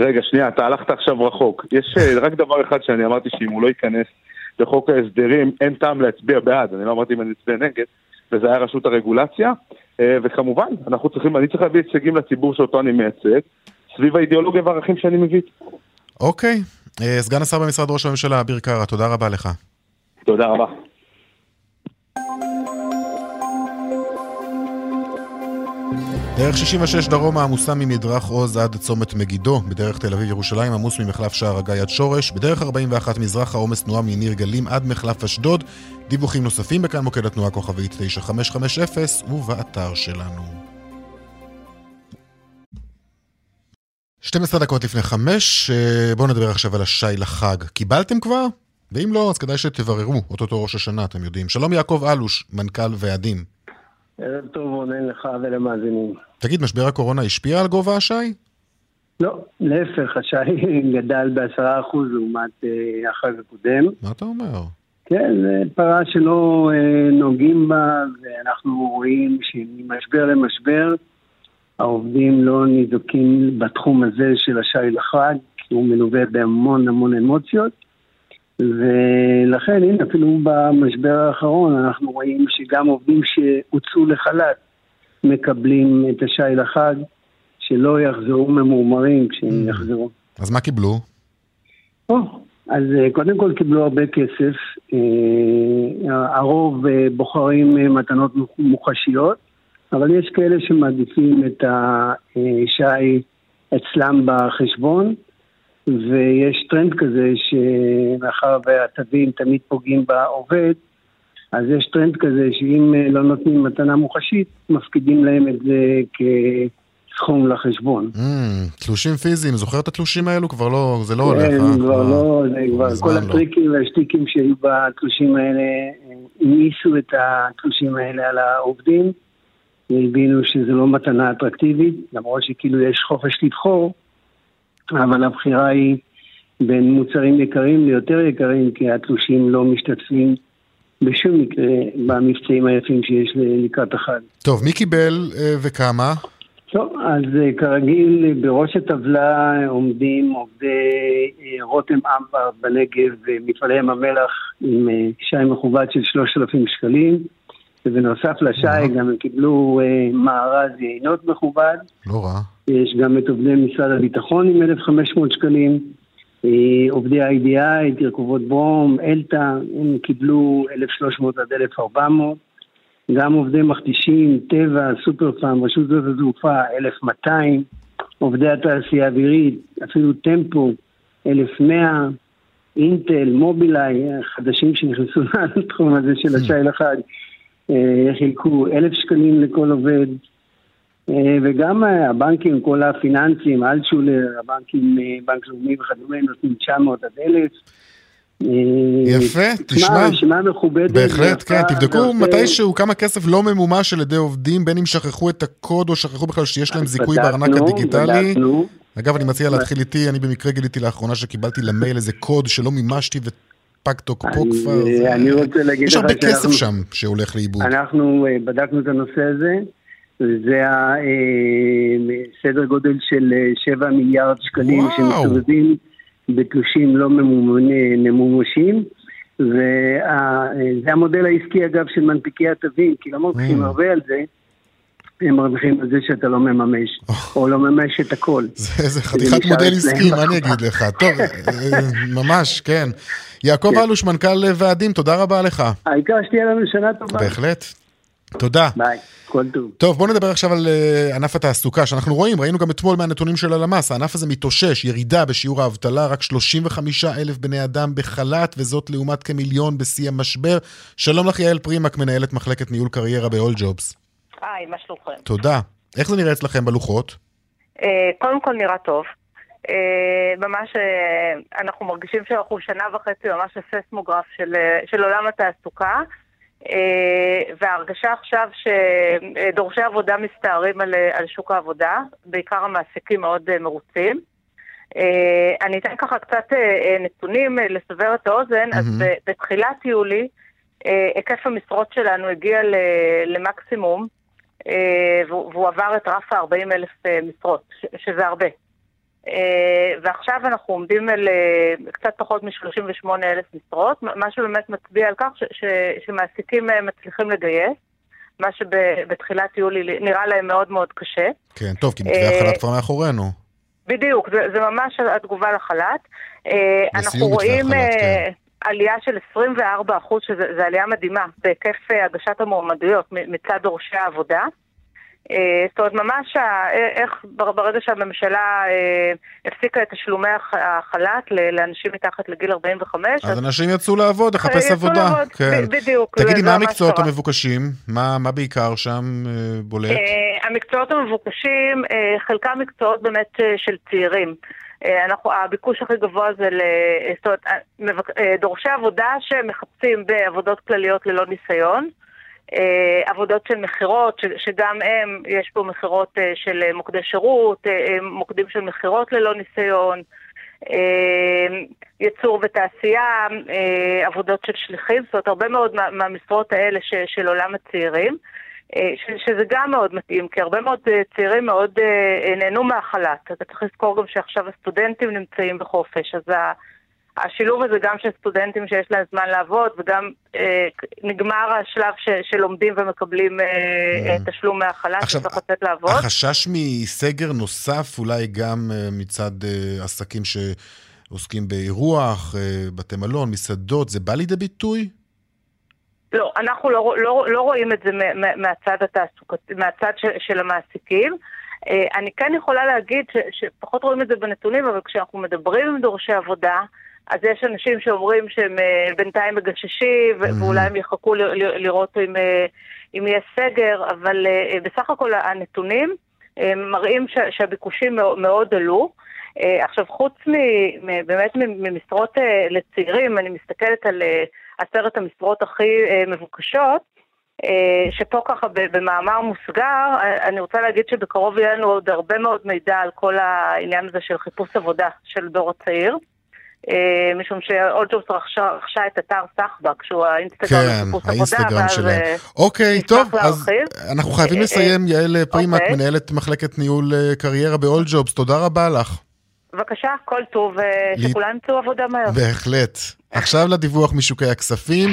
רגע, שנייה, אתה הלכת עכשיו רחוק. יש אה, רק דבר אחד שאני אמרתי שאם הוא לא ייכנס לחוק ההסדרים, אין טעם להצביע בעד. אני לא אמרתי אם אני אצביע נגד, וזה היה רשות הרגולציה. אה, וכמובן, אנחנו צריכים, אני צריך להביא הישגים לציבור שאותו אני מייצג, סביב האידיאולוגיה והערכים שאני מביא. אוקיי. אה, סגן השר במשרד ראש הממשלה, אביר קארה, תודה רבה לך. תודה רבה. דרך 66 דרומה עמוסה ממדרך עוז עד צומת מגידו, בדרך תל אביב ירושלים עמוס ממחלף שער הגיא עד שורש, בדרך 41 מזרח העומס תנועה מניר גלים עד מחלף אשדוד, דיווחים נוספים בכאן מוקד התנועה כוכבית 9550 ובאתר שלנו. 12 דקות לפני חמש, אה, בואו נדבר עכשיו על השי לחג. קיבלתם כבר? ואם לא, אז כדאי שתבררו, אוטוטו ראש השנה, אתם יודעים. שלום יעקב אלוש, מנכ"ל ועדים. ערב טוב רונן לך ולמאזינים. תגיד, משבר הקורונה השפיע על גובה השי? לא, להפך, השי גדל בעשרה אחוז לעומת אה, החג הקודם. מה אתה אומר? כן, זו פרה שלא אה, נוגעים בה, ואנחנו רואים שממשבר למשבר העובדים לא ניזוקים בתחום הזה של השי לחג, כי הוא מלווה בהמון המון אמוציות. ולכן, הנה, אפילו במשבר האחרון אנחנו רואים שגם עובדים שהוצאו לחל"ת מקבלים את השי לחג, שלא יחזרו ממורמרים כשהם יחזרו. אז מה קיבלו? או, אז אה, קודם כל קיבלו הרבה כסף, אה, הרוב אה, בוחרים מתנות מוחשיות, אבל יש כאלה שמעדיפים את השי אצלם בחשבון, ויש טרנד כזה שמאחר והתווים תמיד פוגעים בעובד, אז יש טרנד כזה שאם אה, לא נותנים מתנה מוחשית, מפקידים להם את זה כסכום לחשבון. Mm, תלושים פיזיים, זוכר את התלושים האלו? כבר לא, זה לא הולך, כן, אה? כבר לא, זה כבר מזמן כל לא. הטריקים והשטיקים שהיו בתלושים האלה, אה, העמיסו את התלושים האלה על העובדים, והבינו שזו לא מתנה אטרקטיבית, למרות שכאילו יש חופש לבחור, אבל הבחירה היא בין מוצרים יקרים ליותר יקרים, כי התלושים לא משתתפים בשום מקרה במבצעים היפים שיש לקראת החג. טוב, מי קיבל אה, וכמה? טוב, אז אה, כרגיל בראש הטבלה עומדים עובדי אה, רותם אמבר בנגב ומפעלי ים המלח עם שי מכובד של 3,000 שקלים ובנוסף לשי גם הם קיבלו אה, מארז יינות מכובד. לא רע. יש גם את עובדי משרד הביטחון עם 1,500 שקלים אה, עובדי ה-IDI, תרכובות ברום, אלתא, הם קיבלו 1,300 עד 1,400. גם עובדי מכתישים, טבע, סופר פארם, רשות שדות התעופה, 1,200. עובדי התעשייה האווירית, אפילו טמפו, 1,100. אינטל, מובילאיי, חדשים שנכנסו לתחום הזה של השי לחג, חילקו אלף שקלים לכל עובד, אה, וגם אה, הבנקים, כל הפיננסים, אלטשולר, הבנקים, בנק לאומי וכדומה, נותנים 900 עד 1,000. יפה, תשמע, רשימה מכובדת. בהחלט, כן, תבדקו מתישהו כמה כסף לא ממומש על ידי עובדים, בין אם שכחו את הקוד או שכחו בכלל שיש להם זיכוי בארנק הדיגיטלי. אגב, אני מציע להתחיל איתי, אני במקרה גיליתי לאחרונה שקיבלתי למייל איזה קוד שלא מימשתי ופג תוקפו כבר. אני רוצה להגיד לך יש הרבה כסף שם שהולך לאיבוד. אנחנו אה, בדקנו את הנושא הזה, וזה הסדר אה, גודל של 7 אה, מיליארד שקלים שמסתובבים בתלושים לא ממומשים. וזה המודל העסקי אגב של מנפיקי התווים, כי לא מרוויחים הרבה על זה, הם מרוויחים על זה שאתה לא מממש, או לא מממש את הכל. זה חתיכת מודל עסקי, מה אני אגיד לך? טוב, אה, ממש, כן. יעקב כן. אלוש, מנכ"ל ועדים, תודה רבה לך. העיקר שתהיה לנו שנה טובה. בהחלט. תודה. ביי, כל טוב. טוב, בואו נדבר עכשיו על uh, ענף התעסוקה, שאנחנו רואים, ראינו גם אתמול מהנתונים של הלמ"ס, הענף הזה מתאושש, ירידה בשיעור האבטלה, רק 35 אלף בני אדם בחל"ת, וזאת לעומת כמיליון בשיא המשבר. שלום לך, יעל פרימק, מנהלת מחלקת ניהול קריירה ב-all jobs. היי, מה שלומכם? תודה. איך זה נראה אצלכם בלוחות? אה, קודם כל נראה טוב. אה, ממש אה, אנחנו מרגישים שאנחנו שנה וחצי ממש הססמוגרף של, של עולם התעסוקה. וההרגשה עכשיו שדורשי עבודה מסתערים על, על שוק העבודה, בעיקר המעסיקים מאוד מרוצים. אני אתן ככה קצת נתונים לסבר את האוזן, mm-hmm. אז בתחילת יולי היקף המשרות שלנו הגיע למקסימום והוא עבר את רף ה-40 אלף אה, משרות, שזה הרבה. אה, ועכשיו אנחנו עומדים על קצת פחות מ-38 אלף משרות, מה שבאמת מצביע על כך שמעסיקים מצליחים לגייס. מה שבתחילת יולי נראה להם מאוד מאוד קשה. כן, טוב, כי מתווה החל"ת כבר מאחורינו. בדיוק, זה, זה ממש התגובה לחל"ת. אנחנו רואים החלט, כן. עלייה של 24 אחוז, שזו עלייה מדהימה, בהיקף אה, הגשת המועמדויות מצד דורשי העבודה. אה, זאת אומרת, ממש איך ברגע שהממשלה אה, הפסיקה את תשלומי החל"ת לאנשים מתחת לגיל 45. אז אנשים יצאו לעבוד, לחפש עבודה. יצאו לעבוד, כן. בדיוק. תגידי, מה המקצועות המבוקשים? מה בעיקר שם בולט? המקצועות המבוקשים, חלקם מקצועות באמת של צעירים. אה, אנחנו, הביקוש הכי גבוה זה אה, זאת אומרת, אה, דורשי עבודה שמחפשים בעבודות כלליות ללא ניסיון. עבודות של מכירות, שגם הם, יש פה מכירות של מוקדי שירות, מוקדים של מכירות ללא ניסיון, ייצור ותעשייה, עבודות של שליחים, זאת אומרת הרבה מאוד מהמשרות האלה של עולם הצעירים. אה, שזה גם מאוד מתאים, כי הרבה מאוד אה, צעירים מאוד אה, נהנו מהחל"ת. אתה צריך לזכור גם שעכשיו הסטודנטים נמצאים בחופש, אז השילוב הזה גם של סטודנטים שיש להם זמן לעבוד, וגם אה, נגמר השלב ש, שלומדים ומקבלים אה, mm. תשלום מהחל"ת, שצריך לצאת לעבוד. החשש מסגר נוסף, אולי גם אה, מצד אה, עסקים שעוסקים באירוח, אה, בתי מלון, מסעדות, זה בא לידי ביטוי? לא, אנחנו לא, לא, לא רואים את זה מהצד התעסוקתי, מהצד של, של המעסיקים. אה, אני כן יכולה להגיד ש, שפחות רואים את זה בנתונים, אבל כשאנחנו מדברים עם דורשי עבודה, אז יש אנשים שאומרים שהם אה, בינתיים מגששים. ואולי הם יחכו ל, ל, לראות אם, אה, אם יהיה סגר, אבל בסך הכל הנתונים מראים ש, שהביקושים מאוד, מאוד עלו. עכשיו, חוץ מ, באמת ממשרות לצעירים, אני מסתכלת על עשרת המשרות הכי אה, מבוקשות, אה, שפה ככה במאמר מוסגר, אה, אני רוצה להגיד שבקרוב יהיה לנו עוד הרבה מאוד מידע על כל העניין הזה של חיפוש עבודה של דור הצעיר. משום שאולג'ובס רכשה, רכשה את אתר סחבק, שהוא האינסטגרם כן, לחיפוש עבודה. האינסטגרם שלהם. אוקיי, טוב, אז אנחנו חייבים לסיים. יעל פרימק, אוקיי. מנהלת מחלקת ניהול קריירה באולג'ובס, תודה רבה לך. בבקשה, כל טוב, שכולם ימצאו עבודה מהר. בהחלט. עכשיו לדיווח משוקי הכספים.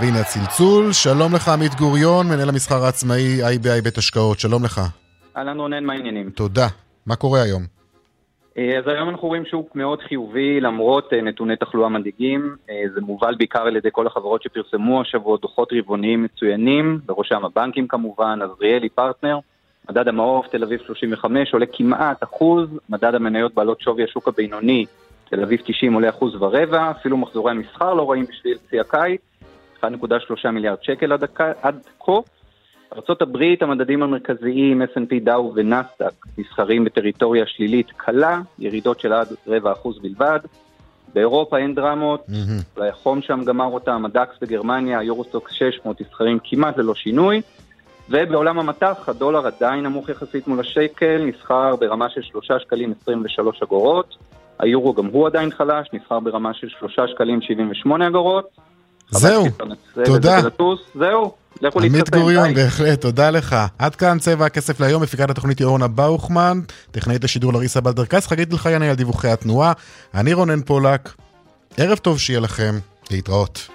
והנה הצלצול, שלום לך עמית גוריון, מנהל המסחר העצמאי IBI בית השקעות, שלום לך. אהלן רונן, מה העניינים? תודה. מה קורה היום? אה, אז היום אנחנו רואים שוק מאוד חיובי למרות אה, נתוני תחלואה מדאיגים. אה, זה מובל בעיקר על ידי כל החברות שפרסמו השבוע דוחות רבעוניים מצוינים, בראשם הבנקים כמובן, עזריאלי פרטנר. מדד המעוף, תל אביב 35, עולה כמעט אחוז, מדד המניות בעלות שווי השוק הבינוני, תל אביב 90 עולה אחוז ורבע, אפילו מחזורי המסחר לא רואים בשביל שיא הקיץ, 1.3 מיליארד שקל עד, עד כה. ארה"ב, המדדים המרכזיים, S&P דאו ונסדק, נסחרים בטריטוריה שלילית קלה, ירידות של עד רבע אחוז בלבד. באירופה אין דרמות, אולי החום שם גמר אותם, הדקס בגרמניה, יורוסטוקס 600, נסחרים כמעט ללא שינוי. ובעולם המטח הדולר עדיין נמוך יחסית מול השקל, נסחר ברמה של 3 שקלים 23 אגורות. היורו גם הוא עדיין חלש, נסחר ברמה של 3 שקלים 78 אגורות. זהו, תודה. זהו, לכו עמית להתחסן, גוריון. בהחלט, תודה לך. עד כאן צבע הכסף להיום, מפיקת התוכנית היא אורנה באוכמן, טכנאית השידור לריסה בלדרקס, חגית אלחייני על דיווחי התנועה. אני רונן פולק, ערב טוב שיהיה לכם, להתראות.